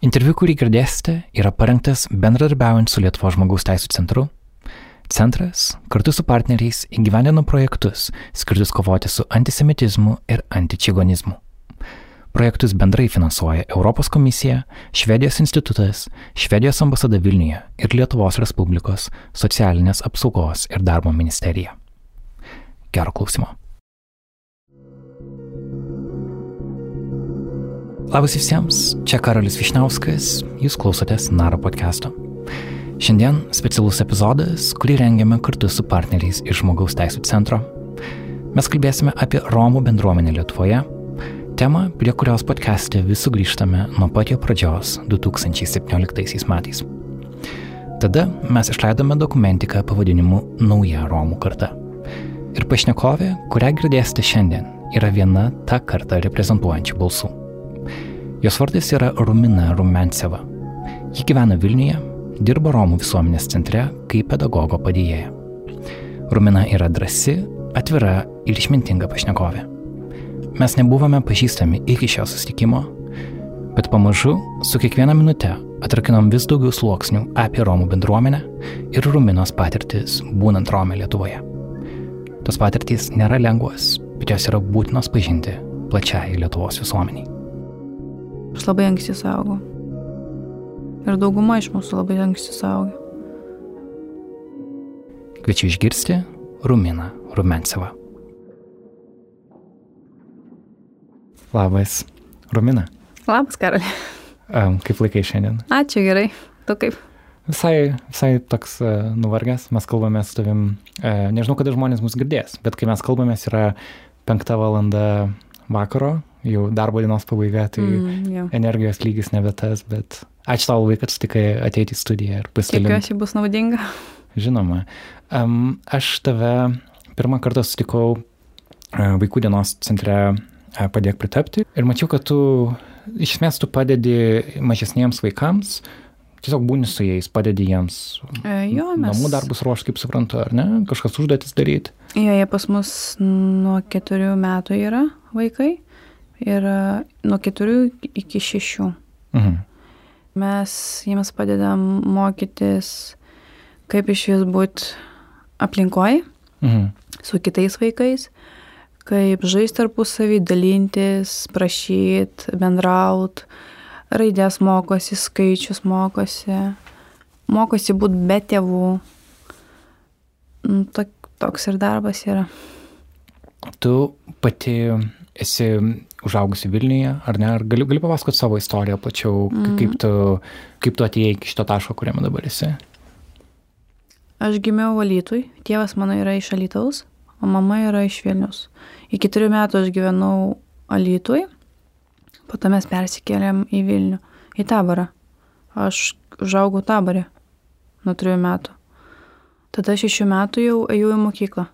Interviu, kurį girdėsite, yra parengtas bendradarbiaujant su Lietuvo žmogaus teisų centru. Centras kartu su partneriais įgyvendino projektus skirtus kovoti su antisemitizmu ir antičigonizmu. Projektus bendrai finansuoja Europos komisija, Švedijos institutas, Švedijos ambasada Vilniuje ir Lietuvos Respublikos socialinės apsaugos ir darbo ministerija. Gero klausimo. Labas visiems, čia Karolis Višniauskas, jūs klausotės Naro podcast'o. Šiandien specialus epizodas, kurį rengiame kartu su partneriais iš Žmogaus teisų centro. Mes kalbėsime apie Romų bendruomenę Lietuvoje, temą, prie kurios podcast'e vis sugrįžtame nuo pat jo pradžios 2017 metais. Tada mes išleidome dokumentiką pavadinimu Nauja Romų karta. Ir pašnekovė, kurią girdėsite šiandien, yra viena tą kartą reprezentuojančių balsų. Jos vardas yra Rumina Rumenceva. Ji gyvena Vilniuje, dirba Romų visuomenės centre kaip pedagogo padėjėja. Rumina yra drasi, atvira ir išmintinga pašnekovė. Mes nebuvome pažįstami iki šio susitikimo, bet pamažu su kiekviena minute atrakinom vis daugiau sluoksnių apie Romų bendruomenę ir Ruminos patirtis būnant Romė Lietuvoje. Tos patirtys nėra lengvos, bet jos yra būtinos pažinti plačiai Lietuvos visuomeniai. Aš labai anksti saugau. Ir dauguma iš mūsų labai anksti saugia. Kviečiu išgirsti Ruminą Rumencevą. Labas, Rumina. Labas, Karali. Um, kaip laikai šiandien? Ačiū gerai. Tu kaip? Visai, visai toks uh, nuvargęs, mes kalbame su tavim, uh, nežinau, kada žmonės mus girdės, bet kai mes kalbame, yra penkta valanda vakaro, jau darbo dienos pabaiga, tai mm, jau. energijos lygis nebe tas, bet ačiū tau labai, kad sutikai ateiti į studiją ir pasidalinti. Tikiuosi bus naudinga. Žinoma. Um, aš tave pirmą kartą sutikau vaikų dienos centre padėk pritapti ir mačiau, kad tu iš esmės tu padedi mažesniems vaikams tiesiog būni su jais, padedi jiems e, jo, mes... namų darbus ruošti, kaip suprantu, ar ne, kažkas užduotis daryti. Jo, jie pas mus nuo keturių metų yra vaikai ir e, nuo keturių iki šešių. Mhm. Mes jiems padedam mokytis, kaip iš vis būti aplinkoje mhm. su kitais vaikais, kaip žaisti tarpusavį, dalintis, prašyti, bendrauti raidės mokosi, skaičius mokosi, mokosi būti be tėvų. Nu, toks ir darbas yra. Tu pati esi užaugusi Vilniuje, ar ne? Ar gali, gali papasakoti savo istoriją plačiau, mm. kaip, tu, kaip tu atėjai iki šito taško, kuriame dabar esi? Aš gimiau Valytui, tėvas mano yra iš Alytaus, o mama yra iš Vilnius. Iki trijų metų aš gyvenau Alytui Po to mes persikėlėm į Vilnių, į taborą. Aš užaugau taborė nuo trijų metų. Tada šešių metų jau ėjau į mokyklą.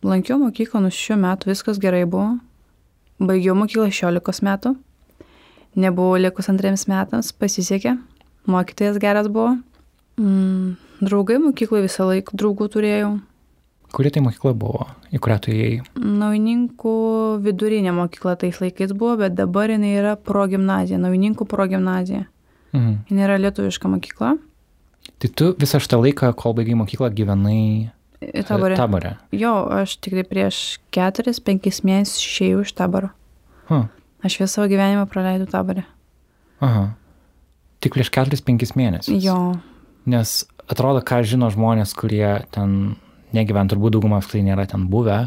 Lankiau mokyklą nuo šešių metų, viskas gerai buvo. Baigiau mokyklą 16 metų. Nebuvau likus antriems metams, pasisekė. Mokytojas geras buvo. Mm, draugai mokykloje visą laiką draugų turėjau. Kuri tai mokykla buvo, į kurią tu įėjai? Naujininkų vidurinė mokykla tais laikais buvo, bet dabar jinai yra progymnazija, naujininkų progymnazija. Mhm. Jis yra lietuviška mokykla. Tai tu visą šitą laiką, kol baigai mokyklą, gyvenai taborė. taborė. Jo, aš tik tai prieš 4-5 mėnesius išėjau iš taboro. Huh. Aš visą savo gyvenimą praleidau taborė. Aha. Tik prieš 4-5 mėnesius. Jo. Nes atrodo, ką žino žmonės, kurie ten negyvent, turbūt dauguma apskritai nėra ten buvę,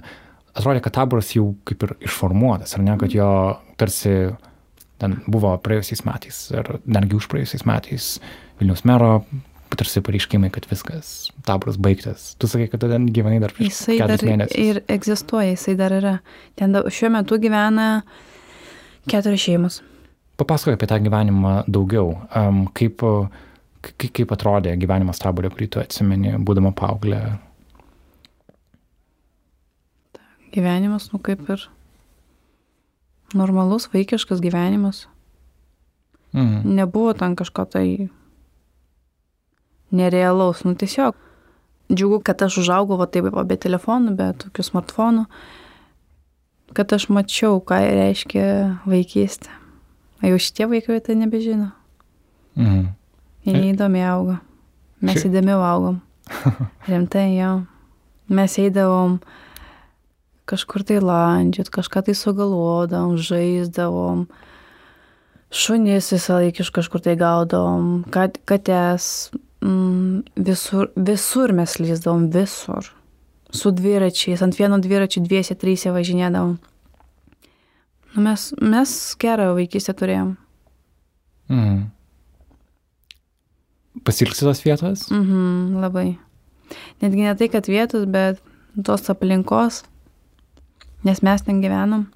atrodė, kad taboras jau kaip ir išformuotas, ar ne, kad jo tarsi ten buvo praėjusiais metais ir netgi už praėjusiais metais Vilnius mero tarsi pareiškimai, kad viskas, taboras baigtas. Tu sakai, kad ten gyvenai dar prieš jisai keturis mėnesius. Ir egzistuoja, jisai dar yra. Ten šiuo metu gyvena keturios šeimos. Papasakok apie tą gyvenimą daugiau. Um, kaip, kaip, kaip atrodė gyvenimas taborė, kurį tu atsimeni, būdama paauglė, gyvenimas, nu kaip ir normalus vaikiškas gyvenimas. Mhm. Nebuvo ten kažko tai nerealaus, nu tiesiog. Džiugu, kad aš užaugau va taip be telefonų, be tokių smartfonų, kad aš mačiau, ką reiškia vaikystė. O jau šitie vaikai tai nebežino. Mhm. Jie neįdomi auga. Mes Ši... įdomiau augom. Rimtai jo. Mes eidavom kažkur tai landžiut, kažką tai sugalvodavom, žaisdavom. Šunis visą laiką iš kažkur tai gaudom, kat, kates, mm, visur, visur mes lyzdavom, visur. Su dviračiais, ant vieno dviračio dviese, trysia važinėdavom. Nu, mes, mes gerą vaikystę turėjom. Mm. Pasilgsi tos vietos? Mhm, labai. Netgi ne tai, kad vietos, bet tos aplinkos, nes mes ten gyvenom.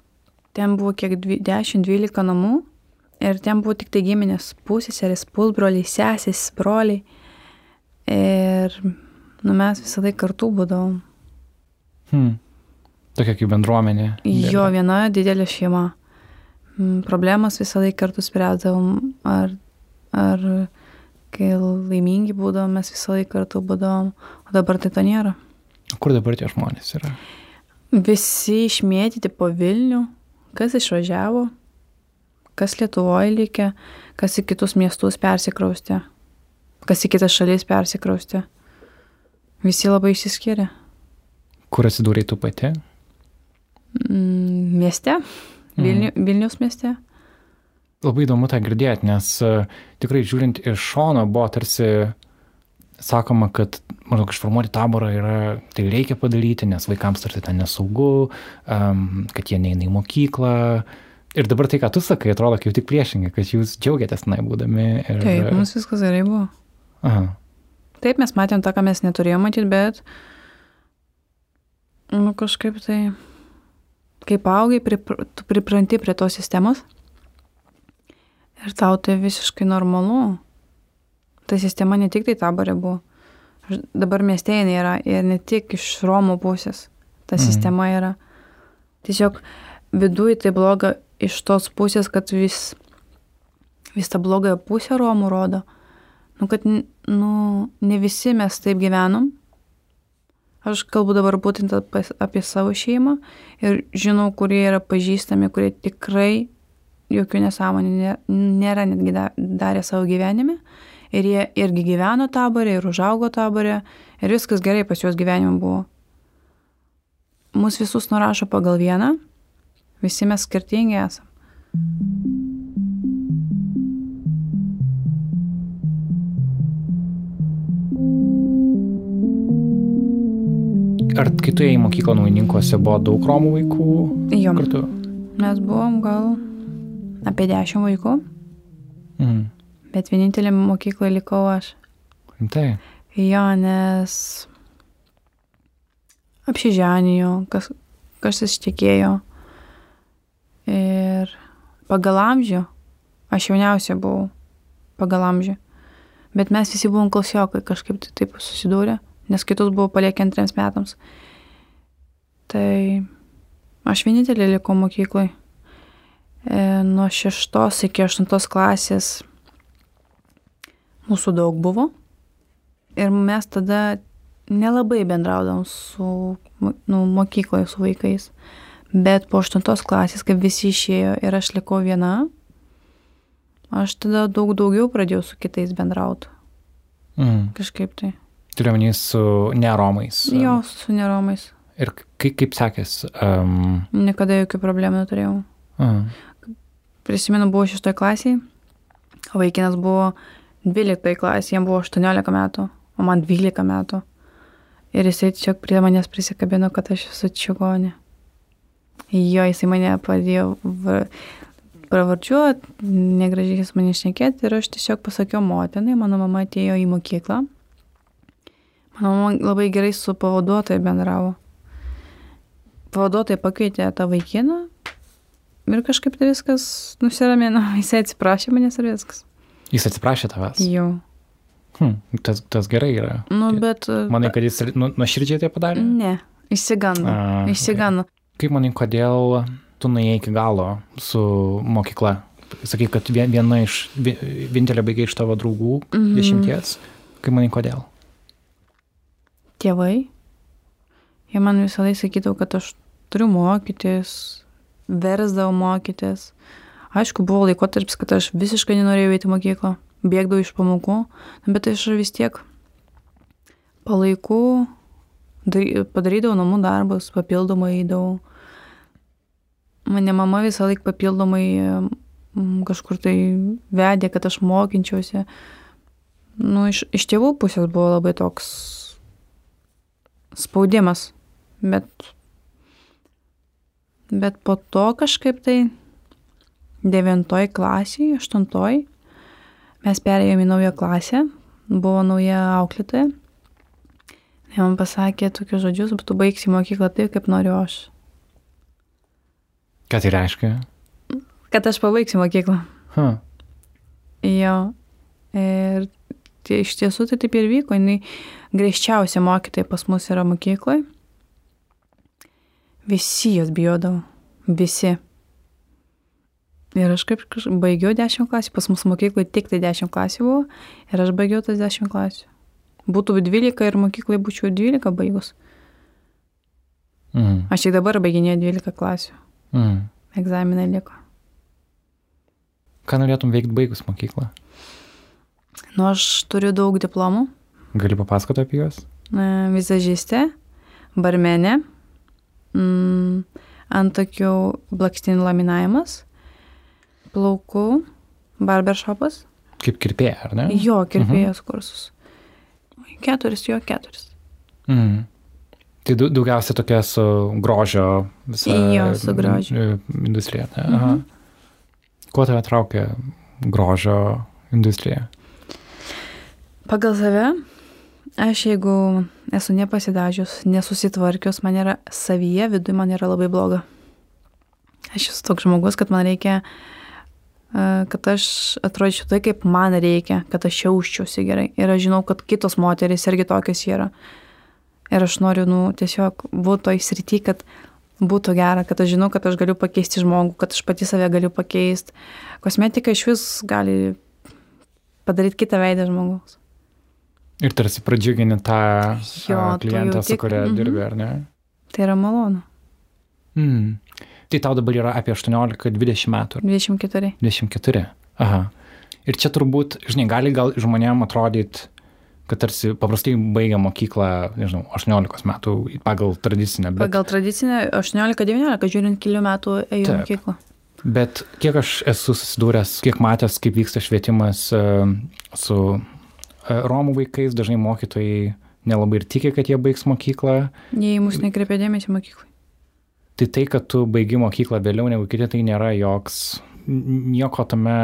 Ten buvo kiek 10-12 namų ir ten buvo tik tai giminės pusėseris, pusbroliai, sesės, broliai. Ir nu, mes visą laiką kartu būdavom. Hmm. Tokia kaip bendruomenė. Jo, viena didelė šeima. Mm, problemas visą laiką kartu spręsdavom. Ar, ar kai laimingi būdavom, mes visą laiką kartu būdavom, o dabar tai to nėra. Kur dabar tie žmonės yra? Visi išmėtyti po Vilnių, kas išvažiavo, kas Lietuvoje likė, kas į kitus miestus persikraustė, kas į kitas šalis persikraustė. Visi labai išsiskiria. Kur atsidūrė tu pati? Mm, mieste, Vilnių, mm. Vilnius mieste. Labai įdomu tą girdėti, nes e, tikrai žiūrint iš šono buvo tarsi sakoma, kad maždaug išformuoti taborą yra, tai reikia padaryti, nes vaikams tarsi ten nesaugu, um, kad jie neina į mokyklą. Ir dabar tai, ką tu sakai, atrodo kaip tik priešingai, kad jūs džiaugiatės tenai būdami. Ir... Taip, mums viskas gerai buvo. Aha. Taip, mes matėm tą, ką mes neturėjome matyti, bet, nu, kažkaip tai, kaip augai, pripr tu pripranti prie tos sistemos Ir tau tai visiškai normalu. Ta sistema ne tik tai taborė buvo. Dabar miestėje nėra ir ne tik iš Romų pusės ta mhm. sistema yra. Tiesiog viduje tai bloga iš tos pusės, kad vis, vis tą blogąją pusę Romų rodo. Nu, kad nu, ne visi mes taip gyvenom. Aš kalbu dabar būtent apie, savo šeimą ir žinau, kurie yra pažįstami, kurie tikrai jokių nesąmonių nėra netgi darę savo gyvenime. Ir jie irgi gyveno taborė, ir užaugo taborė, ir viskas gerai pas juos gyvenime buvo. Mūsų visus nurašo pagal vieną, visi mes skirtingi esame. Ar kai tu ėjai mokyklą naujininkuose buvo daug romų vaikų? Jo. Kartu? Mes buvom gal apie dešimt vaikų. Mm. Bet vienintelė mokykloje likau aš. Tai. Jo, nes apsiženijau, kas, kas ištekėjo. Ir pagal amžių, aš jauniausia buvau pagal amžių. Bet mes visi buvom klasiokai, kažkaip tai taip susidūrė, nes kitus buvo paliekę antriems metams. Tai aš vienintelė likau mokyklai. E, nuo šeštos iki aštuntos klasės mūsų daug buvo. Ir mes tada nelabai bendraudom su nu, mokykloje su vaikais. Bet po aštuntos klasės, kai visi išėjo ir aš likau viena, aš tada daug daugiau pradėjau su kitais bendrauti. Mm. Kažkaip tai. Turiu menį su neromais. Jo, su neromais. Ir kaip, kaip sekėsi? Um... Niekada jokių problemų neturėjau. Aha. Prisimenu, buvau šeštoje klasėje, o vaikinas buvo 12 klasėje, jam buvo 18 metų, o man 12 metų. Ir jisai tiesiog prie manęs prisikabino, kad aš esu čigonė. Jo, jisai mane padėjo pravardžiuoti, negražiai jis mane išnekėti ir aš tiesiog pasakiau motinai, mano mama atėjo į mokyklą. Mano mama labai gerai su pavaduotoju bendravo. Pavaduotojai pakvietė tą vaikiną Ir kažkaip tai viskas nusiramino, jisai atsiprašė manęs ir viskas. Jis atsiprašė tavęs? Jau. Hmm, tas, tas gerai yra. Nu, bet. Manai, kad jis nu, nuoširdžiai tai padarė? Ne, išsigando. A, išsigando. Okay. Kaip manai, kodėl tu nuėjai iki galo su mokykla? Sakai, kad viena iš, vienintelė baigia iš tavo draugų, mm -hmm. dešimties. Kaip manai, kodėl? Tėvai. Jie man visą laiką sakydavo, kad aš turiu mokytis, versdavau mokytis, Aišku, buvo laikotarpis, kad aš visiškai nenorėjau eiti į mokyklą, bėgdavau iš pamokų, bet aš vis tiek palaikų padarydavau namų darbus, papildomai eidavau. Mane mama visą laiką papildomai kažkur tai vedė, kad aš mokinčiausi. Nu, iš, iš tėvų pusės buvo labai toks spaudimas, bet, bet po to kažkaip tai devintoj klasiai, aštuntoj mes perėjome į naują klasę, buvo nauja auklėtoja Jie man pasakė tokius žodžius, tu baigsi mokyklą taip, kaip noriu aš. Ką tai reiškia? Kad aš pabaigsiu mokyklą. Huh. Jo. Ir tai iš tiesų tai taip ir vyko. Jis griežčiausia mokytoja pas mus yra mokykloje. Visi jos bijodavo. Visi. Ir aš kaip baigiau 10 klasių, pas mus mokykloje tik tai 10 klasių buvo ir aš baigiau tas 10 klasių būtų 12 ir mokyklai būčiau 12 baigus. Mm. Aš tik dabar baiginėjau 12 klasių. Mm. Egzaminai liko. Ką norėtum veikti baigus mokyklą? Nu, aš turiu daug diplomų. Gali papasakoti apie juos? Vizažistė, barmenė, mm, antokių blakstinių laminavimas, plaukų, barbershopas. Kaip kirpėja, ar ne? Jo, kirpėjos mhm. kursus keturis, jo keturis. Mm. Tai daugiausia tokia su grožio visa jo, su grožio. industrija. Ne? Mhm. Aha. Kuo tave traukia grožio industrija? Pagal save, aš jeigu esu nepasidažius, nesusitvarkius, man yra savyje, viduje man yra labai bloga. Aš esu toks žmogus, kad man reikia uh, kad aš atrodyčiau tai, kaip man reikia, kad aš jausčiausi gerai. Ir aš žinau, kad kitos moteris irgi tokios yra. Ir aš noriu, nu, tiesiog būti toj srity, kad būtų gera, kad aš žinau, kad aš galiu pakeisti žmogų, kad aš pati save galiu pakeisti. Kosmetika iš vis gali padaryti kitą veidą žmogaus. Ir tarsi pradžiugini tą jo, klientą, su kuria mm -hmm. dirbi, ar ne? Tai yra malonu. Mm. Tai tau dabar yra apie 18-20 metų. 24. 24. Aha. Ir čia turbūt, žinai, gali gal žmonėm atrodyti, kad tarsi paprastai baigia mokyklą, nežinau, 18 metų pagal tradicinę. Bet... Pagal tradicinę 18-19, žiūrint kelių metų ėjau į mokyklą. Bet kiek aš esu susidūręs, kiek matęs, kaip vyksta švietimas uh, su uh, Romų vaikais, dažnai mokytojai nelabai ir tiki, kad jie baigs mokyklą. Jie į mus nekreipia dėmesį mokyklai. Tai tai, kad tu baigi mokyklą vėliau negu kiti, tai nėra joks, nieko tame,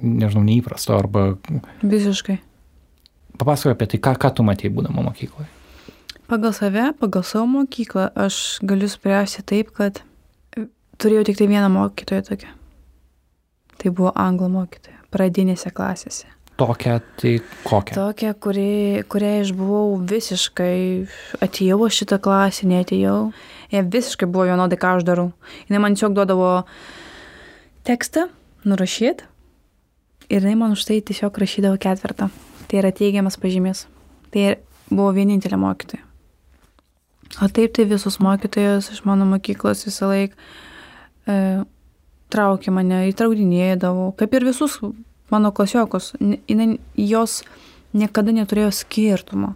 nežinau, neįprasto arba... Visiškai. Papasakoju apie tai, ką, ką tu matėjai būdama mokykloje. Pagal save, pagal savo mokyklą, aš galiu spręsti taip, kad turėjau tik tai vieną mokytoją tokią. Tai buvo anglų mokytoja, pradinėse klasėse. Tokią, tai kokią? Tokią, kuri, kurią aš buvau visiškai, atėjau šitą klasę, netėjau jie visiškai buvo vienodai, ką aš darau. Jis man tiesiog duodavo tekstą, nurašyt, ir jinai man už tai tiesiog rašydavo ketvirtą. Tai yra teigiamas pažymys. Tai buvo vienintelė mokytoja. O taip tai visus mokytojus iš mano mokyklos visą laiką e, traukė mane, įtraudinėdavo, kaip ir visus mano klasiokus. Jos niekada neturėjo skirtumo.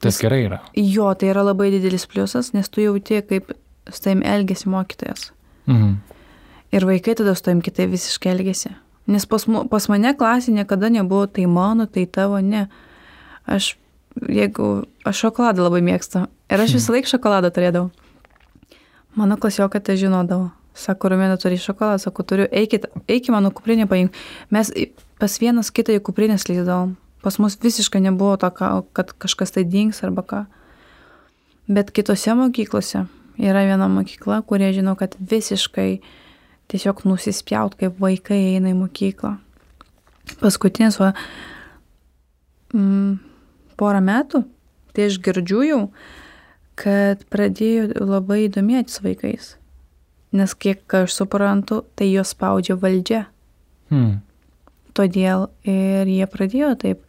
Tas gerai yra. Jo, tai yra labai didelis pliusas, nes tu jauti, kaip su tavim elgesi mokytojas. Mhm. Ir vaikai tada su tavim kitai visiškai elgesi. Nes pas, pas mane klasė niekada nebuvo tai mano, tai tavo, ne. Aš, jeigu, aš šokoladą labai mėgstu. Ir aš visą laiką šokoladą turėdavau. Mano klasiokai tai žinodavo. Sako, Rumėna turi šokoladą, sako, turiu, eikit, eikit mano kuprinę paimk. Mes pas vienas kitą į kuprinę slysdavom. Pas mus visiškai nebuvo to, kad kažkas tai dings arba ką. Bet kitose mokyklose yra viena mokykla, kurie žino, kad visiškai tiesiog nusispjaut, kaip vaikai eina į mokyklą. Paskutinis, va, mm, porą metų, tai aš girdžiu jau, kad pradėjo labai domėtis vaikais. Nes kiek aš suprantu, tai juos spaudžia valdžia. Hmm. Todėl ir jie pradėjo taip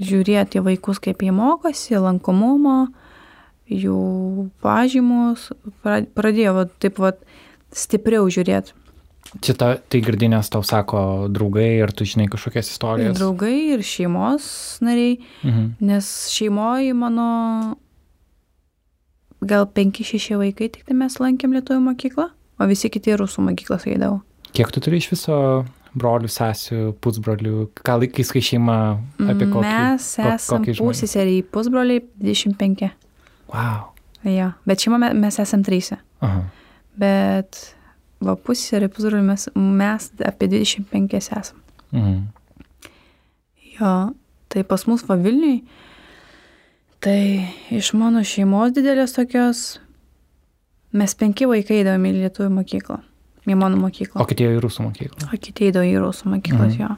žiūrėti vaikus, kaip jie mokosi, lankomumo, jų pažymus, pradėjo va, taip va, stipriau žiūrėti. Ta, tai girdinės tau sako draugai ir tu žinai kažkokias istorijas. Draugai ir šeimos nariai, mhm. nes šeimoje mano gal 5-6 vaikai tik tai mes lankėm lietuvių mokyklą, o visi kiti rusų mokyklas eidavo. Kiek tu turi iš viso brolių, sesių, pusbrolių? Ką laikais, kai šeima apie kokį? Mes esame pusėseriai, pusbroliai 25. Wow. Jo, bet šeima mes esame trys. Bet va pusėseriai, pusbroliai mes, mes apie 25 esame. Mhm. Jo, tai pas mus va Vilniui, tai iš mano šeimos didelės tokios, mes penki vaikai įdavome į lietuvių mokyklą į mano mokyklą. O kiti į rusų mokyklą. O kiti įdavo į rusų mokyklas, mhm. jo.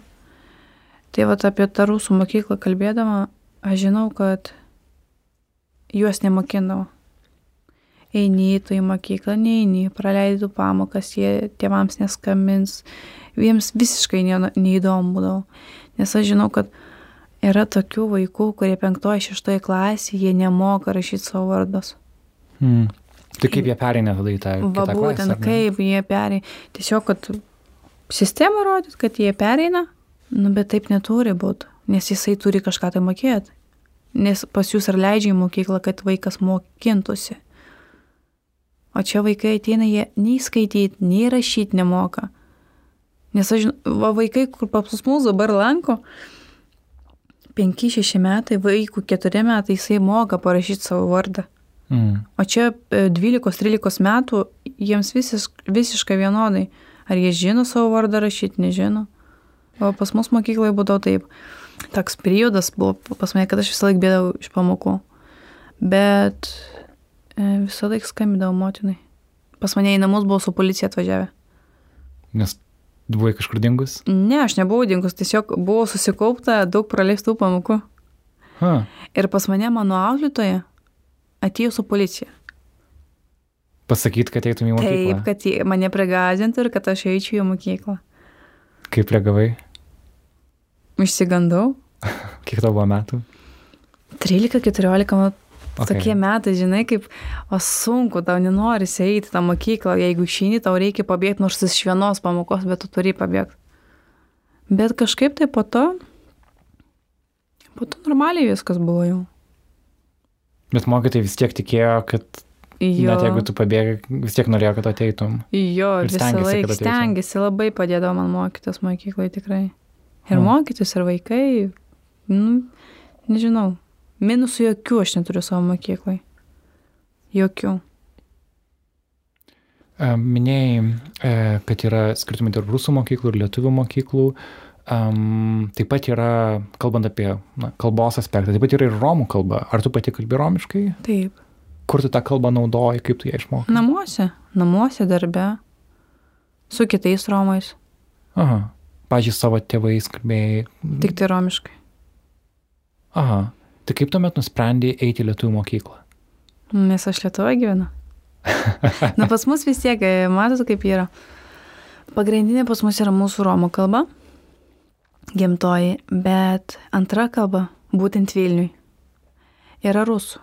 Tai va apie tą rusų mokyklą kalbėdama, aš žinau, kad juos nemokindavo. Eini tą į mokyklą, neini, praleidai pamokas, jie tėvams neskambins, jiems visiškai neįdomu būdavo. Nes aš žinau, kad yra tokių vaikų, kurie penktoje, šeštoje klasėje, jie nemoka rašyti savo vardus. Mm. Tai kaip jie perina tada į tą... Va būtent, klasę, kaip jie perina. Tiesiog, kad sistema rodyt, kad jie pereina, nu bet taip neturi būti, nes jisai turi kažką tai mokėti. Nes pas jūs ar leidžia į mokyklą, kad vaikas mokintųsi. O čia vaikai ateina, jie nei skaityti, nei rašyti nemoka. Nes aš, va vaikai, kur pas mus dabar lanko, 5-6 metai, vaikų 4 metai, jisai moka parašyti savo vardą. Mm. O čia 12-13 e, metų jiems visis, visiškai vienodai. Ar jie žino savo vardą rašyti, nežino. O pas mus mokykloje būdavo taip. Toks periodas buvo pas mane, kad aš visą laiką bėdavau iš pamokų. Bet e, visą laiką skambindavau motinai. Pas mane į namus buvo su policija atvažiavę. Nes buvai kažkur dingus? Ne, aš nebuvau dingus, tiesiog buvo susikaupta daug praleistų pamokų. Ha. Ir pas mane mano auklėtoje atėjo su policija. Pasakyti, kad eitum į mokyklą. Taip, kad mane prigazintų ir kad aš eičiau į mokyklą. Kaip reagavai? Išsigandau. Kiek tau buvo metų? 13-14 Okay. Tokie metai, žinai, kaip, o sunku, tau nenori eiti tą mokyklą, jeigu išeini, tau reikia pabėgti nors iš vienos pamokos, bet tu turi pabėgti. Bet kažkaip tai po to, po to normaliai viskas buvo jau. Bet mokytojai vis tiek tikėjo, kad Jo. Net jeigu tu pabėgai, vis tiek norėjo, kad ateitum. Jo, visą laiką stengiasi, labai padėdavo man mokytis mokykloje tikrai. Ir hmm. mokytis, ir vaikai, nu, nežinau, minusų jokių aš neturiu savo mokykloje. Jokių. Minėjai, e, kad yra skirtumai tarp rusų mokyklų ir lietuvių mokyklų. Um, taip pat yra, kalbant apie na, kalbos aspektą, taip pat yra ir romų kalba. Ar tu pati kalbi romiškai? Taip. Kur tu tą kalbą naudoji, kaip tu ją išmokai? Namuose, namuose darbe, su kitais romais. Aha. Pavyzdžiui, savo tėvais kalbėjai. Tik tai romiškai. Aha. Tai kaip tuomet nusprendėjai eiti į lietuvių mokyklą? Nes aš Lietuvoje gyvenu. Na, pas mus vis tiek, matot, kaip yra. Pagrindinė pas mus yra mūsų romų kalba gimtoji, bet antra kalba, būtent Vilniui, yra rusų.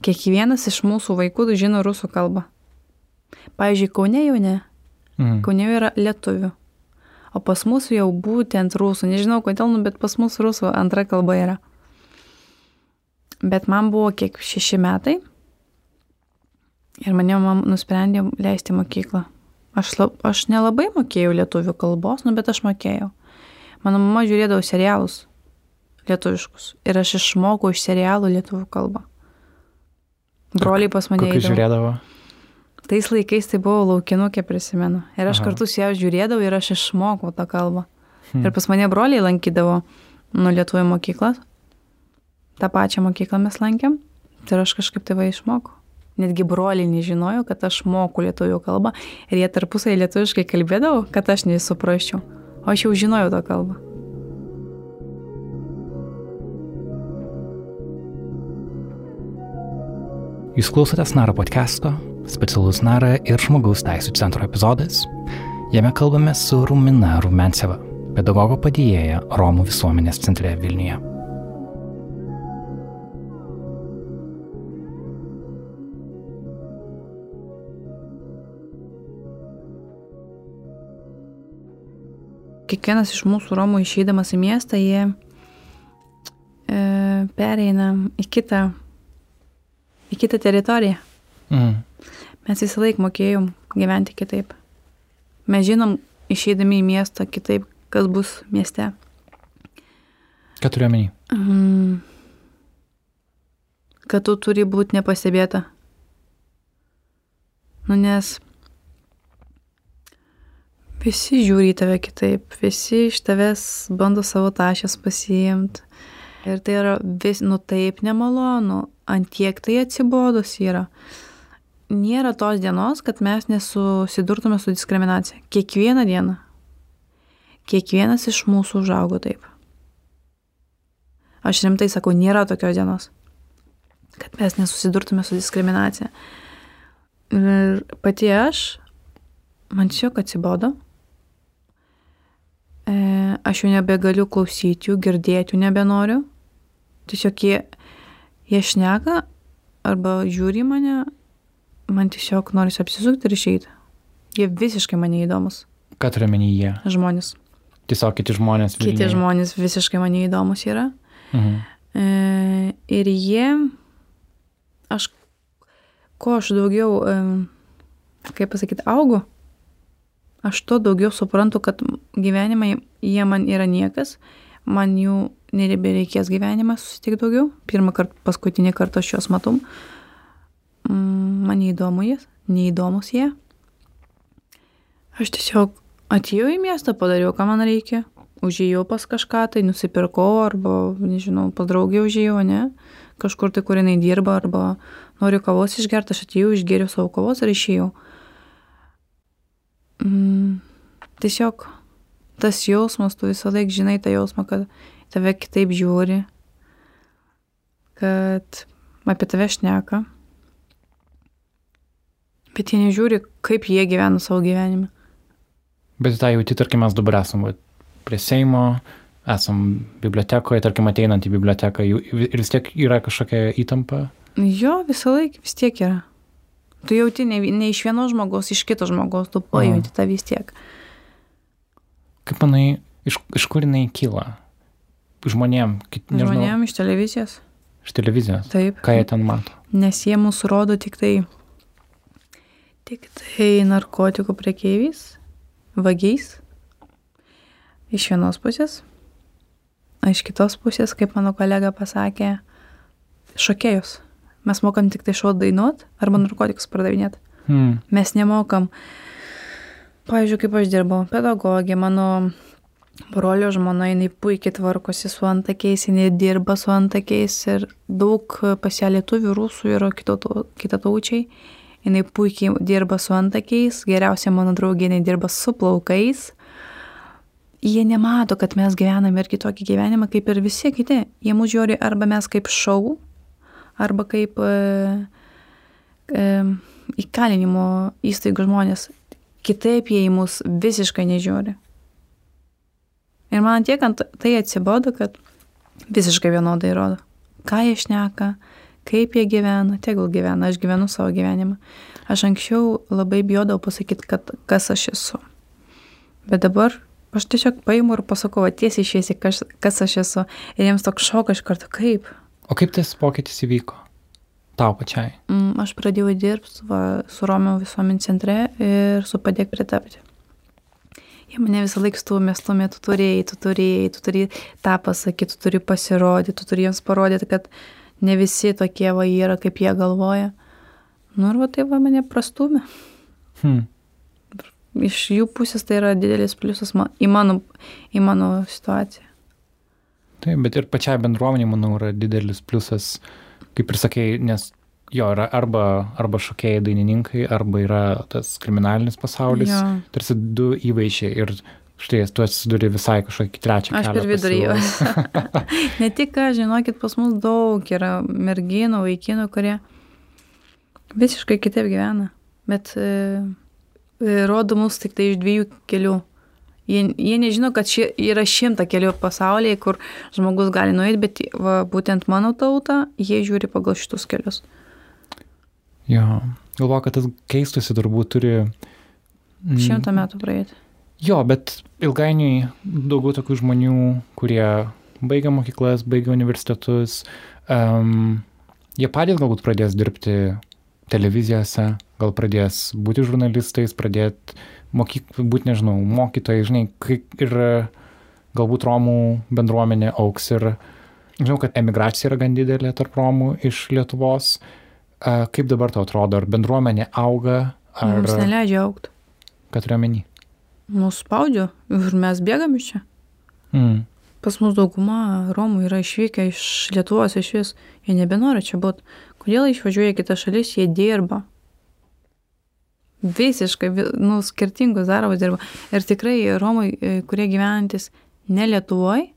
Kiekvienas iš mūsų vaikų žino rusų kalbą. Pavyzdžiui, Kaune jau ne. Mhm. Kaune yra lietuvių. O pas mus jau būtent rusų. Nežinau kodėl, nu, bet pas mus rusų antra kalba yra. Bet man buvo kiek šeši metai. Ir mane man nusprendė leisti mokyklą. Aš, lab, aš nelabai mokėjau lietuvių kalbos, nu, bet aš mokėjau. Mano mama žiūrėdavo serialus lietuviškus ir aš išmokau iš serialų lietuvių kalbą. Broliai pas mane įdavo. žiūrėdavo. Tais laikais tai buvo laukinukė, prisimenu. Ir aš Aha. kartu su ją žiūrėdavau ir aš išmokau tą kalbą. Hmm. Ir pas mane broliai lankydavo nuo lietuvių mokyklas. Ta pačią mokyklą mes lankėm. Ir aš kažkaip tai va išmokau. Netgi broliai nežinojo, kad aš moku lietuvių kalbą. Ir jie tarpusai lietuviškai kalbėdavo, kad aš nesuprasčiau. O aš jau žinojau tą kalbą. Jūs klausotės Naro podcast'o, specialus Nara ir žmogaus teisų centro epizodas. Jame kalbame su Rumina Rumenceva, pedagogo padėjėja Romų visuomenės centre Vilniuje. Kiekvienas iš mūsų Romų išeidamas į miestą, jie e, pereina į kitą, į kitą teritoriją Mm. Mes visą laiką mokėjom gyventi kitaip. Mes žinom, išeidami į miestą kitaip, kas bus mieste. Ką turiu omeny? Mm. Kad tu turi būti nepastebėta. Nu, nes visi žiūri į tave kitaip, visi iš tavęs bando savo tašės pasiimti. Ir tai yra vis, nu taip nemalonu, antiek tai atsibodus yra. Nėra tos dienos, kad mes nesusidurtume su diskriminacija. Kiekvieną dieną. Kiekvienas iš mūsų užaugo taip. Aš rimtai sakau, nėra tokios dienos, kad mes nesusidurtume su diskriminacija. Ir pati aš, man tiesiog atsibodo. E, aš jau nebegaliu klausyti jų, girdėti jų nebenoriu. Tiesiog jie, jie šneka arba žiūri mane, man tiesiog norisi apsisukti ir išeiti. Jie visiškai mane įdomus. Ką turi menyje? Žmonės. Tiesiog kiti žmonės. Vilniuje. Kiti žmonės visiškai mane įdomus yra. Mhm. E, ir jie, aš, ko aš daugiau, e, kaip pasakyti, augu, aš to daugiau suprantu, kad gyvenimai jie man yra niekas, man jų nebereikės gyvenimą susitikti daugiau. Pirmą kartą, paskutinį kartą aš juos matom. Mm, man neįdomu jie, neįdomus jie. Aš tiesiog atėjau į miestą, padariau, ką man reikia užėjau pas kažką, tai nusipirkau, arba, nežinau, pas draugį užėjau, ne, kažkur tai, kur jinai dirba, arba noriu kavos išgerti, aš atėjau, išgeriu savo kavos ir išėjau. Mm, tiesiog tas jausmas, tu visą laiką žinai tą jausmą, kad tave kitaip žiūri, kad apie tave šneka, bet jie nežiūri, kaip jie gyvena savo gyvenimą. Bet tą jauti, tarkim, mes dabar esame prie Seimo, esam bibliotekoje, tarkim, ateinant į biblioteką ir vis tiek yra kažkokia įtampa? Jo, visą laiką vis tiek yra. Tu jauti ne, ne iš vieno žmogaus, iš kito žmogaus, tu pajunti tą vis tiek. Kaip manai, iš, iš kur jinai kyla? Žmonėm, kit, nežinau. Žmonėm iš televizijos. Iš televizijos? Taip. Ką jie ten mato? Nes jie mūsų rodo tik tai, tik tai narkotikų prekeiviais, vagiais iš vienos pusės, o iš kitos pusės, kaip mano kolega pasakė, šokėjus. Mes mokam tik tai šau dainuot arba narkotikus pardavinėti. Hmm. Mes nemokam. Pavyzdžiui, kaip aš dirbau, pedagogė, mano brolio žmona, jinai puikiai tvarkosi su antakiais, jinai dirba su antakiais ir daug pas ją lietuvių, rusų ir kitataučiai. Jinai puikiai dirba su antakiais, geriausia mano draugė, jinai dirba su plaukais jie nemato, kad mes gyvename ir kitokį gyvenimą kaip ir visi kiti. Jie mūsų žiūri arba mes kaip šau, arba kaip e, e, įkalinimo įstaigų žmonės. Kitaip jie į mus visiškai nežiūri. Ir man tiek ant tai atsibodo, kad visiškai vienodai rodo. Ką jie šneka, kaip jie gyvena, tegul gyvena, aš gyvenu savo gyvenimą. Aš anksčiau labai bijodavau pasakyti, kad kas aš esu. Bet dabar Aš tiesiog paimu ir pasakau, tiesiai išėsi, kas, kas aš esu. Ir jiems toks šokas iš karto, kaip. O kaip tas pokytis įvyko? Tau pačiai? Mm, aš pradėjau dirbti va, su Romeo visuomenė centre ir su padėk pritapti. Jie mane visą laiką stumė, stumė, tu turėjai, tu turėjai, tu turi tą pasakyti, tu turi pasirodyti, tu turi jiems parodyti, kad ne visi tokie va yra, kaip jie galvoja. Nu ir va tai va mane prastumė. Hmm iš jų pusės tai yra didelis pliusas man, į, mano, į mano situaciją. Taip, bet ir pačiai bendruomeniai, manau, yra didelis pliusas, kaip ir sakėjai, nes jo yra arba, arba šokėjai dainininkai, arba yra tas kriminalinis pasaulis, jo. tarsi du įvaizdžiai ir štai tu atsiduri visai kažkokį trečią kelią. Aš per vidurį jau. ne tik, žinokit, pas mus daug yra merginų, vaikinų, kurie visiškai kitaip gyvena, bet e, E, rodo mus tik tai iš dviejų kelių. Jie, jie nežino, kad ši, yra šimta kelių pasaulyje, kur žmogus gali nueiti, bet va, būtent mano tauta, jie žiūri pagal šitus kelius. Jo, galvoju, kad tas keistusi turbūt turi... Mm, Šimtą metų praeiti. Jo, bet ilgainiui daugiau tokių žmonių, kurie baigia mokyklas, baigia universitetus, um, jie patys galbūt pradės dirbti televizijose, gal pradės būti žurnalistais, pradėti būti, nežinau, mokytojai, žinai, ir galbūt Romų bendruomenė auks ir žinau, kad emigracija yra gan didelė tarp Romų iš Lietuvos. Kaip dabar tau atrodo, ar bendruomenė auga? Ar... Mums neleidžia aukti. Ką turiu menį? Mūsų spaudžia ir mes bėgam iš čia. Mm. Pas mus dauguma Romų yra išvykę iš Lietuvos iš vis, jie nebenori čia būti. Kodėl išvažiuoja kitas šalis, jie dirba. Visiškai, nu, skirtingus darbus dirba. Ir tikrai Romai, e, kurie gyvenantis ne Lietuvoje,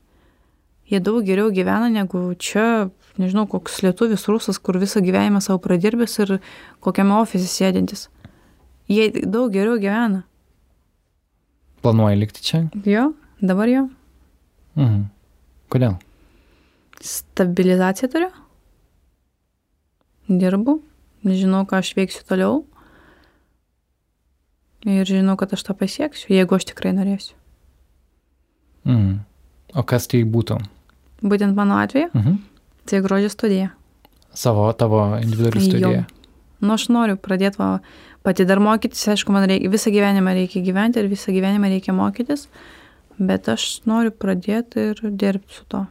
jie daug geriau gyvena negu čia, nežinau, koks lietuvis rusas, kur visą gyvenimą savo pradirbęs ir kokiame ofise sėdintis. Jie daug geriau gyvena. Planuoja likti čia? Jo, dabar jo. Mhm. Kodėl? Stabilizaciją turiu. Dirbu, žinau, ką aš veiksiu toliau. Ir žinau, kad aš tą pasieksiu, jeigu aš tikrai norėsiu. Mhm. O kas tai būtų? Būtent mano atveju? Mhm. Tai grožio studija. Savo, tavo individuali studija. Jo. Nu, aš noriu pradėti va, pati dar mokytis, aišku, man reikia, visą gyvenimą reikia gyventi ir visą gyvenimą reikia mokytis. Bet aš noriu pradėti ir dirbti su to.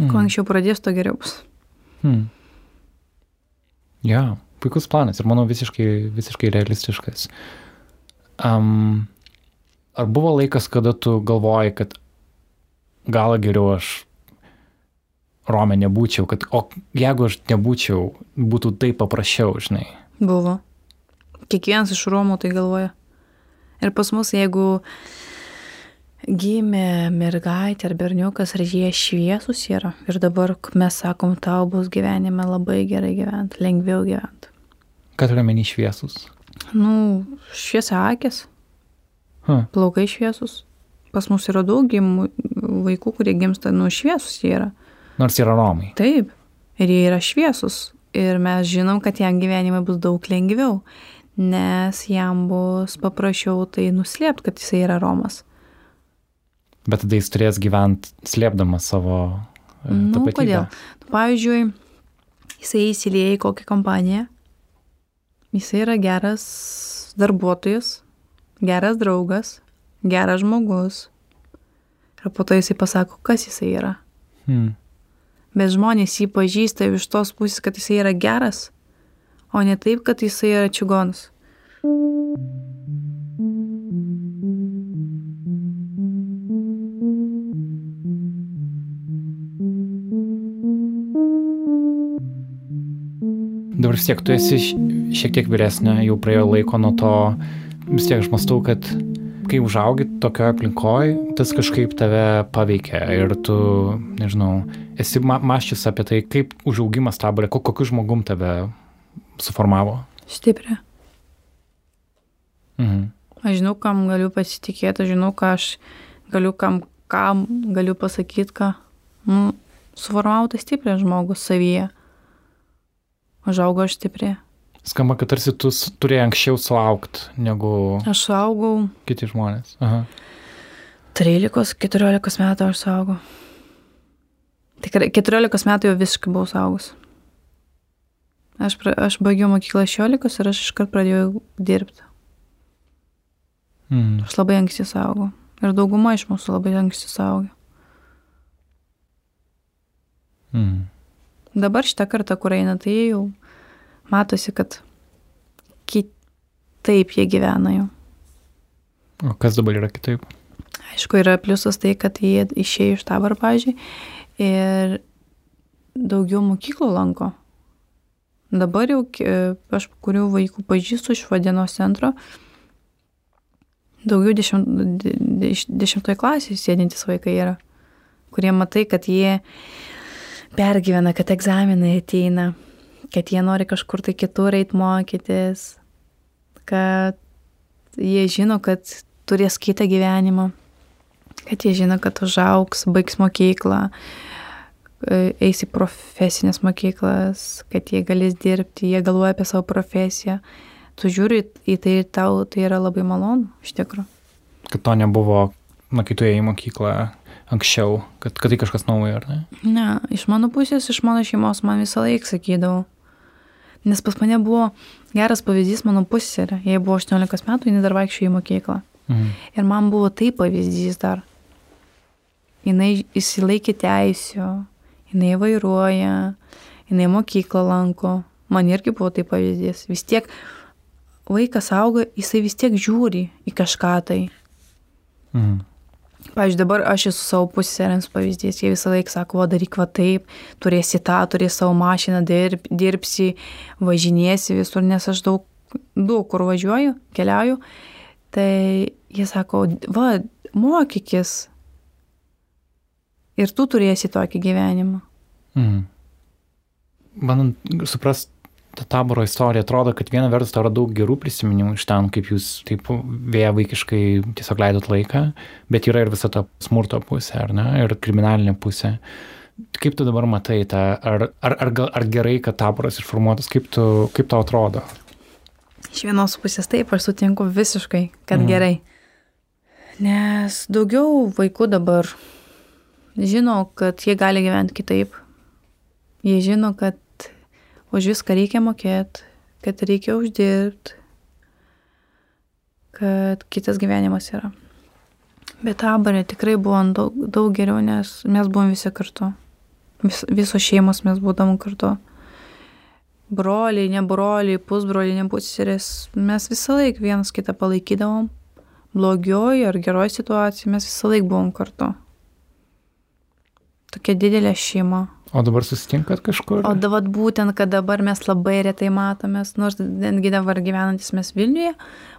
Mm. Kuo anksčiau pradės, to geriau bus. Hmm. Ja, puikus planas ir manau visiškai, visiškai realistiškas. Um, ar buvo laikas, kada tu galvojai, kad gal geriau aš Rome nebūčiau, kad o jeigu aš nebūčiau, būtų taip paprasčiau, žinai? Buvo. Kiekvienas iš Romų tai galvoja. Ir pas mus, jeigu gimė mergaitė ar berniukas, ar jie šviesus yra. Ir dabar mes sakom, tau bus gyvenime labai gerai gyventi, lengviau gyventi. Ką turiu menį šviesus? Nu, šviesia akis. Huh. Plaukai šviesus. Pas mus yra daug gimų vaikų, kurie gimsta nu šviesus jie yra. Nors yra romai. Taip. Ir jie yra šviesus. Ir mes žinom, kad jam gyvenime bus daug lengviau. Nes jam bus paprasčiau tai nuslėpti, kad jisai yra romas. Bet tada jis turės gyventi slėpdamas savo e, nu. Kodėl? Nu, pavyzdžiui, jisai įsilieja į kokią kompaniją, jisai yra geras darbuotojas, geras draugas, geras žmogus. Ir po to jisai pasako, kas jisai yra. Hmm. Bet žmonės jį pažįsta iš tos pusės, kad jisai yra geras, o ne taip, kad jisai yra čigonas. Dabar vis tiek tu esi šiek tiek vyresnė, jau praėjo laiko nuo to, vis tiek aš mastau, kad kai užaugi tokioje aplinkoje, tas kažkaip tave paveikia ir tu, nežinau, esi ma maščius apie tai, kaip užaugimas taborė, kokiu žmogum tave suformavo. Stipriai. Mhm. Aš žinau, kam galiu pasitikėti, aš žinau, ką aš galiu, kam, kam galiu pasakyti, ką. Nu, suformavo tai stipriai žmogus savyje užaugo aš stipri. Skamba, kad tarsi tu turėjai anksčiau suaukti negu... Aš suaugau. Kiti žmonės. Aha. 13-14 metų aš suaugau. Tikrai 14 metų jau visiškai buvau saugus. Aš, pra, aš baigiau mokyklą 16 ir aš iškart pradėjau dirbti. Mm. Aš labai anksti saugau. Ir dauguma iš mūsų labai anksti saugia. Mm. Dabar šitą kartą, kur eina, tai jau matosi, kad kitaip jie gyvena jau. O kas dabar yra kitaip? Aišku, yra pliusas tai, kad jie išėjo iš tabar, pažiūrėjau, ir daugiau mokyklų lanko. Dabar jau aš kurių vaikų pažįstu iš vadienos centro, daugiau dešimt, dešimtoje klasėje sėdintys vaikai yra, kurie matai, kad jie pergyvena, kad egzaminai ateina, kad jie nori kažkur tai kitur eiti mokytis, kad jie žino, kad turės kitą gyvenimą, kad jie žino, kad užauks, baigs mokyklą, e, eis į profesinės mokyklas, kad jie galės dirbti, jie galvoja apie savo profesiją. Tu žiūri į tai ir tau tai yra labai malonu, iš tikrųjų. kad to nebuvo, na, kai tu ėjai į mokyklą anksčiau, kad, kad tai kažkas naujo, ar ne? Ne, iš mano pusės, iš mano šeimos man visą laiką sakydavau. Nes pas mane buvo geras pavyzdys mano pusėje. Jei buvo 18 metų, jinai dar vaikščiojo į mokyklą. Mhm. Ir man buvo tai pavyzdys dar. Jinai įsilaikė teisų, jinai vairuoja, jinai mokyklą lanko. Man irgi buvo tai pavyzdys. Vis tiek vaikas auga, jisai vis tiek žiūri į kažką tai. Mhm. Pavyzdžiui, dabar aš esu savo pusėrens pavyzdys, jie visą laiką sako, o daryk va taip, turėsi tą, turėsi savo mašiną, dirb, dirbsi, važinėsi visur, nes aš daug, daug kur važiuoju, keliauju. Tai jie sako, va, mokykis. Ir tu turėsi tokį gyvenimą. Mhm. Man suprast, ta taboro istorija atrodo, kad viena vertus tau yra daug gerų prisiminimų iš ten, kaip jūs taip vėja vaikiškai tiesiog leidot laiką, bet yra ir visa ta smurto pusė, ar ne, ir kriminalinė pusė. Kaip tu dabar matai tą, ar, ar, ar, ar gerai, kad taboras išformuotas, kaip, tu, kaip tau atrodo? Iš vienos pusės taip, aš sutinku visiškai, kad mhm. gerai. Nes daugiau vaikų dabar žino, kad jie gali gyventi kitaip. Jie žino, kad už viską reikia mokėti, kad reikia uždirbti, kad kitas gyvenimas yra. Bet tabarė tikrai buvo daug, daug geriau, nes mes buvom visi kartu. Vis, visos šeimos mes būdom kartu. Broliai, ne broliai, pusbroliai, ne pusseris. Mes visą laiką vienas kitą palaikydavom. Blogioji ar geroji situacija, mes visą laiką buvom kartu. Tokia didelė šeima. O dabar susitinkat kažkur? O dabar būtent, kad dabar mes labai retai matomės, nors netgi dabar gyvenantis mes Vilniuje,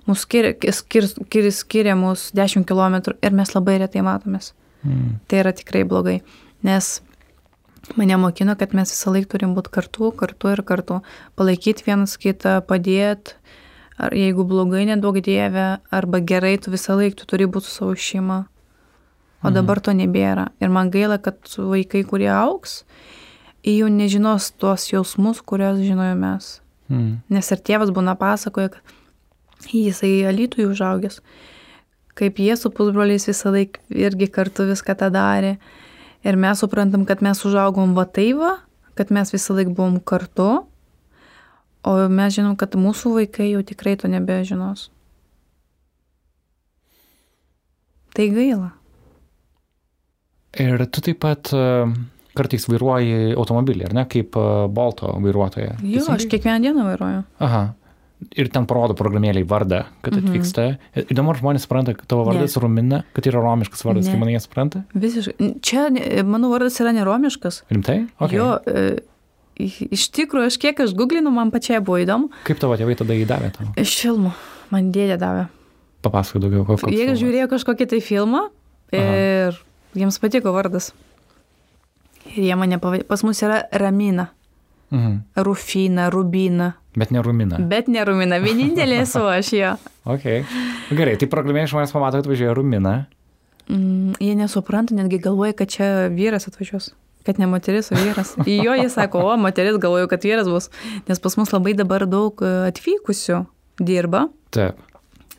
mūsų skiria, skir, skir, skiria mūsų 10 km ir mes labai retai matomės. Mm. Tai yra tikrai blogai, nes mane mokino, kad mes visą laiką turim būti kartu, kartu ir kartu, palaikyti vienas kitą, padėti, ar jeigu blogai, nedaug dievė, arba gerai, tu visą laiką tu turi būti su savo šeima. O mhm. dabar to nebėra. Ir man gaila, kad vaikai, kurie auks, jau nežinos tuos jausmus, kuriuos žinojome mes. Mm. Nes ir tėvas būna pasakoja, kad jisai alytui užaugęs, kaip jie su pusbroliais visą laiką irgi kartu viską tą darė. Ir mes suprantam, kad mes užaugom va taiva, kad mes visą laiką buvom kartu, o mes žinom, kad mūsų vaikai jau tikrai to nebežinos. Tai gaila. Ir tu taip pat e, kartais vairuoji automobilį, ar ne, kaip e, Bolto vairuotoja. Jo, aš kiekvieną dieną vairuoju. Aha. Ir ten parodo programėliai vardą, kad mhm. atvyksta. Įdomu, ar žmonės supranta, kad tavo vardas ne. Rumina, kad yra romiškas vardas, ne. kaip manai jie supranta? Visiškai. Čia mano vardas yra neromiškas. Rimtai? Okay. Jo, e, iš tikrųjų, aš kiek aš googlinu, man pačiai buvo įdomu. Kaip tavo tėvai tada įdavė tau? Iš filmų. Man dėdė davė. Papasakok daugiau, kokio. Jeigu žiūrėjo kažkokį tai filmą ir Aha Jiems patiko vardas. Ir jie mane pavadino. Pas mus yra Ramina. Mhm. Rufina, Rubina. Bet ne Rumina. Bet ne Rumina. Vienintelė esu aš jo. ok. Gerai, tai programėlė žmonės pamato, kad važiuoja Rumina. Mm, jie nesupranta, netgi galvoja, kad čia vyras atvažiuos. Kad ne moteris, o vyras. Į jo jie sako, o moteris galvoju, kad vyras bus. Nes pas mus labai dabar daug e, atvykusių dirba. Taip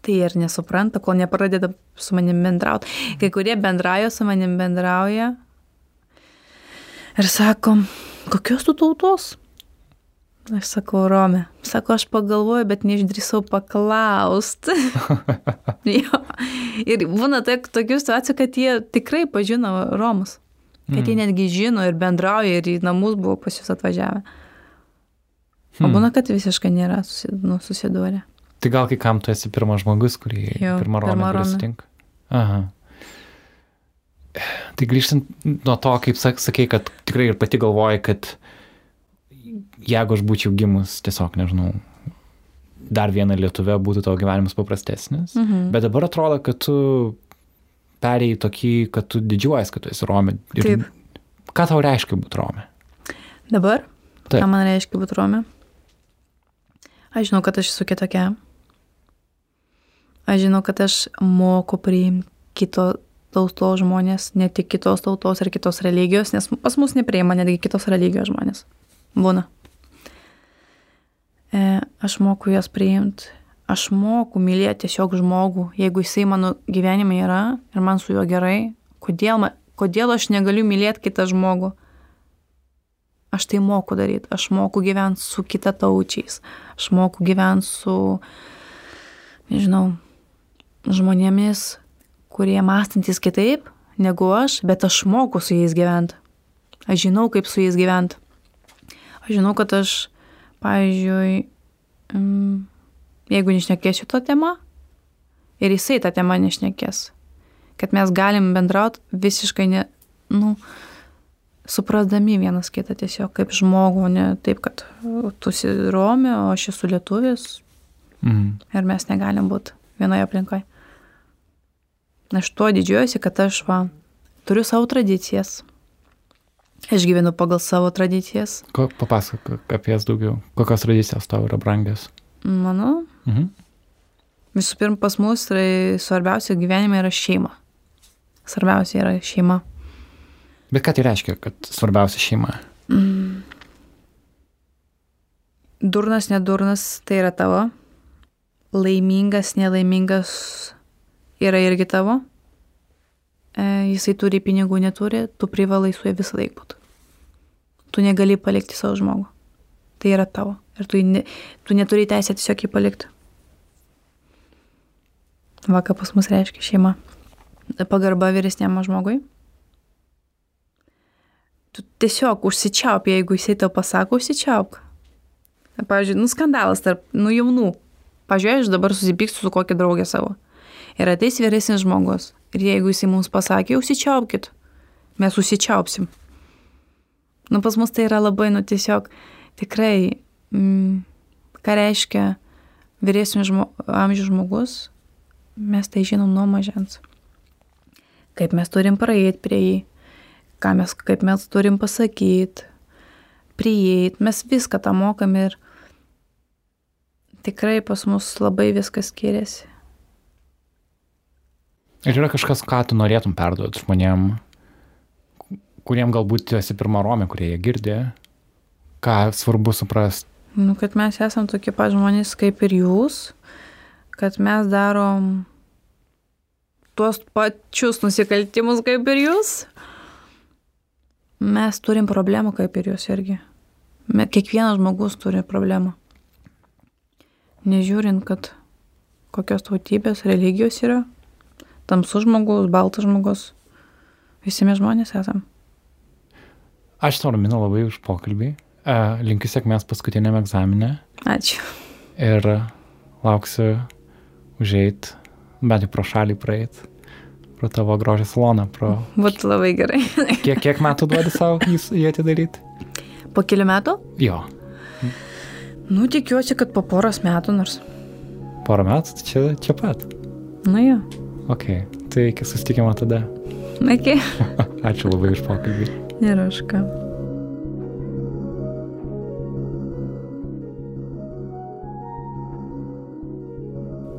tai ir nesupranta, kol nepradeda su manim bendrauti. Kai kurie bendrauja, su manim bendrauja ir sakom, kokios tu tautos? Aš sakau, Rome. Sako, aš pagalvoju, bet neišdrįsau paklausti. ir būna tak, tokių situacijų, kad jie tikrai pažino Romus. Kad mm. jie netgi žino ir bendrauja ir į namus buvo pas jūs atvažiavę. O hmm. būna, kad visiškai nėra nu, susidūrę. Tai gal kai kam tu esi pirmas žmogus, kurį jo, pirmą romą sutinka? Aha. Tai grįžtant nuo to, kaip sak, sakei, kad tikrai ir pati galvoji, kad jeigu aš būčiau gimus, tiesiog nežinau, dar vieną lietuvę būtų tavo gyvenimas paprastesnis. Mhm. Bet dabar atrodo, kad tu perėjai tokį, kad tu didžiuojas, kad tu esi Romė. Ir Taip. Ką tau reiškia būti Romė? Dabar? Taip. Ką man reiškia būti Romė? Aš žinau, kad aš esu kitokia. Aš žinau, kad aš moku priimti kito tautos žmonės, ne tik kitos tautos ar kitos religijos, nes pas mus nepriima netgi kitos religijos žmonės. Būna. E, aš moku juos priimti, aš moku mylėti tiesiog žmogų, jeigu jisai mano gyvenime yra ir man su juo gerai, kodėl, man, kodėl aš negaliu mylėti kitą žmogų? Aš tai moku daryti, aš moku gyventi su kitataučiais, aš moku gyventi su, nežinau, žmonėmis, kurie mąstantis kitaip negu aš, bet aš moku su jais gyventi. Aš žinau, kaip su jais gyventi. Aš žinau, kad aš, pavyzdžiui, mm, jeigu nešnekėsiu tą temą ir jisai tą temą nešnekės. Kad mes galim bendrauti visiškai, ne, nu, suprasdami vienas kitą tiesiog kaip žmogų, ne taip, kad tu esi Romė, o aš esu lietuvis. Mhm. Ir mes negalim būti vienoje aplinkoje. Aš tuo didžiuojuosi, kad aš va, turiu savo tradicijas. Aš gyvenu pagal savo tradicijas. Ko, papasakok apie jas daugiau. Kokios tradicijos tau yra brangios? Manau. Mhm. Visų pirma, pas mus tai svarbiausia gyvenime yra šeima. Svarbiausia yra šeima. Bet ką tai reiškia, kad svarbiausia šeima? Mm. Durnas, nedurnas, tai yra tavo. Laimingas, nelaimingas yra irgi tavo. E, jisai turi pinigų, neturi, tu privalai su juo visą laiką būti. Tu negali palikti savo žmogų. Tai yra tavo. Ir tu, ne, tu neturi teisę tiesiog jį palikti. Va, ką pas mus reiškia šeima. Pagarba vyresniam žmogui. Tu tiesiog užsičiaup, jeigu jisai tau pasako, užsičiaupk. Pavyzdžiui, nu skandalas tarp, nu jaunų. Pavyzdžiui, aš dabar susipyksiu su kokia draugė savo. Ir ateis vyresnis žmogus. Ir jeigu jisai mums pasakė, užsičiaupkit, mes užsičiaupsim. Nu, pas mus tai yra labai, nu, tiesiog tikrai mm, ką reiškia vyresnio žmo, amžiaus žmogus, mes tai žinom nuo mažens. Kaip mes turim praeiti prie jį, ką mes, kaip mes turim pasakyti, prieiti, mes viską tą mokam ir tikrai pas mus labai viskas skiriasi. Ir yra kažkas, ką tu norėtum perduoti žmonėm, kuriem galbūt esi pirmą romė, kurie jie girdė, ką svarbu suprasti Nu, kad mes esam tokie pat žmonės kaip ir jūs, kad mes darom tuos pačius nusikaltimus kaip ir jūs. Mes turim problemų kaip ir jūs irgi. Kiekvienas žmogus turi problemą. Nežiūrint, kad kokios tautybės, religijos yra, tamsus žmogus, baltas žmogus, visi mes žmonės esam. Aš tau raminu labai už pokalbį. Linkiu sėkmės paskutiniam egzaminė. Ačiū. Ir lauksiu užeit, bent jau pro šalį praeit, pro tavo grožį saloną. Pro... Būtų labai gerai. kiek, kiek metų duodi savo jį atidaryti? Po kelių metų? Jo. Nu, tikiuosi, kad po poros metų nors. Porą metų, čia, čia pat. Na jo. Ok, tai iki susitikimo tada. Iki. Ačiū labai už pokalbį. Ir už ką.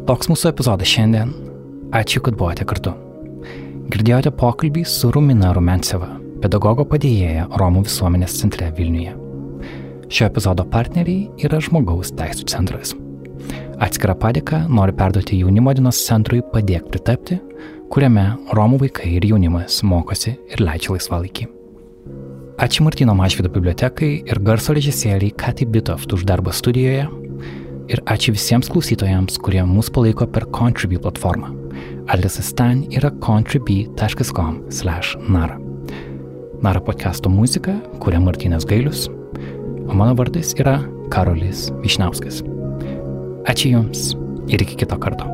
Toks mūsų epizodas šiandien. Ačiū, kad buvote kartu. Girdėjote pokalbį su Rumina Rumenceva, pedagogo padėjėja Romų visuomenės centre Vilniuje. Šio epizodo partneriai yra Žmogaus teisų centras. Atskirą padėką noriu perduoti jaunimo dienos centrui Padėk pritapti, kuriame Romų vaikai ir jaunimas mokosi ir leidžia laisvalaikį. Ačiū Martino Mašvido bibliotekai ir garso režisieriai Kati Bitoft už darbą studijoje Ir ačiū visiems klausytojams, kurie mus palaiko per Contribui platformą. Adresas ten yra contribui.com/nara. Nara podcast'o muzika kuria Martynas Gailius, o mano vardas yra Karolis Višnauskas. Ačiū Jums ir iki kito karto.